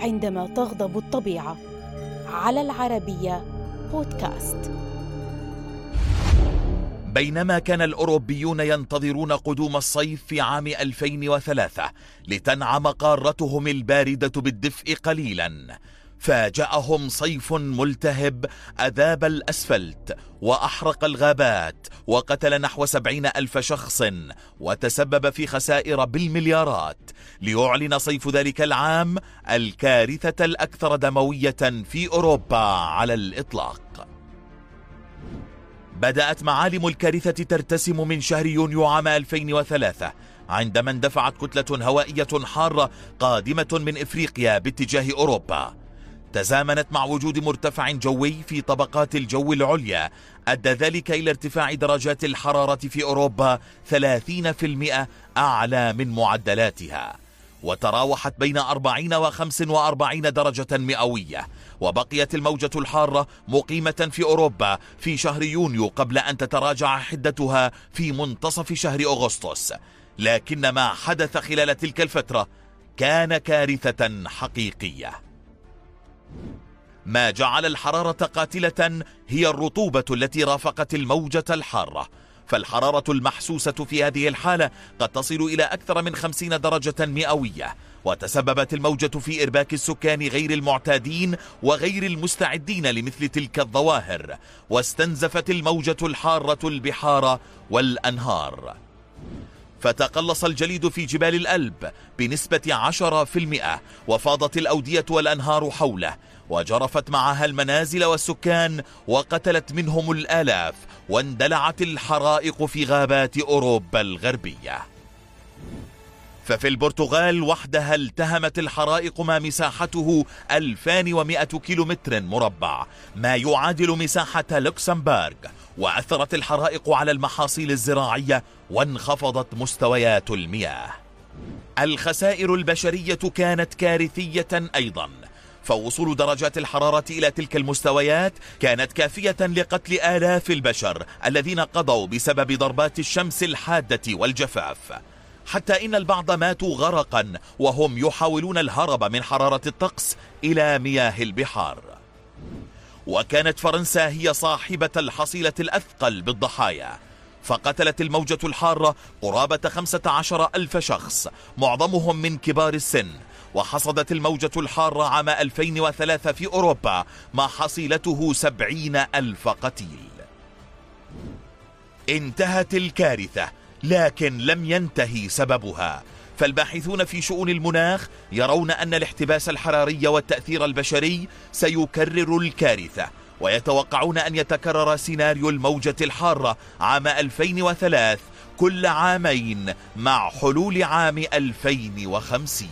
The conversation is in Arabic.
عندما تغضب الطبيعة. على العربية بودكاست. بينما كان الأوروبيون ينتظرون قدوم الصيف في عام 2003 لتنعم قارتهم الباردة بالدفء قليلا. فاجأهم صيف ملتهب أذاب الأسفلت وأحرق الغابات وقتل نحو سبعين ألف شخص وتسبب في خسائر بالمليارات ليعلن صيف ذلك العام الكارثة الأكثر دموية في أوروبا على الإطلاق. بدأت معالم الكارثة ترتسم من شهر يونيو عام 2003 عندما اندفعت كتلة هوائية حارة قادمة من إفريقيا باتجاه أوروبا. تزامنت مع وجود مرتفع جوي في طبقات الجو العليا أدى ذلك إلى ارتفاع درجات الحرارة في أوروبا 30% أعلى من معدلاتها. وتراوحت بين 40 و 45 درجة مئوية. وبقيت الموجة الحارة مقيمة في أوروبا في شهر يونيو قبل أن تتراجع حدتها في منتصف شهر أغسطس. لكن ما حدث خلال تلك الفترة كان كارثة حقيقية. ما جعل الحرارة قاتلة هي الرطوبة التي رافقت الموجة الحارة. فالحرارة المحسوسة في هذه الحالة قد تصل إلى أكثر من خمسين درجة مئوية. وتسببت الموجة في إرباك السكان غير المعتادين وغير المستعدين لمثل تلك الظواهر. واستنزفت الموجة الحارة البحار والأنهار. فتقلص الجليد في جبال الألب بنسبة عشرة في المئة وفاضت الأودية والأنهار حوله وجرفت معها المنازل والسكان وقتلت منهم الآلاف واندلعت الحرائق في غابات أوروبا الغربية. ففي البرتغال وحدها التهمت الحرائق ما مساحته 2100 كيلومتر مربع ما يعادل مساحة لوكسمبورغ وأثرت الحرائق على المحاصيل الزراعية وانخفضت مستويات المياه. الخسائر البشرية كانت كارثية أيضا. فوصول درجات الحرارة إلى تلك المستويات كانت كافية لقتل آلاف البشر الذين قضوا بسبب ضربات الشمس الحادة والجفاف. حتى إن البعض ماتوا غرقا وهم يحاولون الهرب من حرارة الطقس إلى مياه البحار. وكانت فرنسا هي صاحبة الحصيلة الأثقل بالضحايا. فقتلت الموجة الحارة قرابة 15 ألف شخص معظمهم من كبار السن. وحصدت الموجة الحارة عام 2003 في أوروبا ما حصيلته 70 ألف قتيل. انتهت الكارثة لكن لم ينتهي سببها. فالباحثون في شؤون المناخ يرون أن الاحتباس الحراري والتأثير البشري سيكرر الكارثة ويتوقعون أن يتكرر سيناريو الموجة الحارة عام 2003 كل عامين مع حلول عام 2050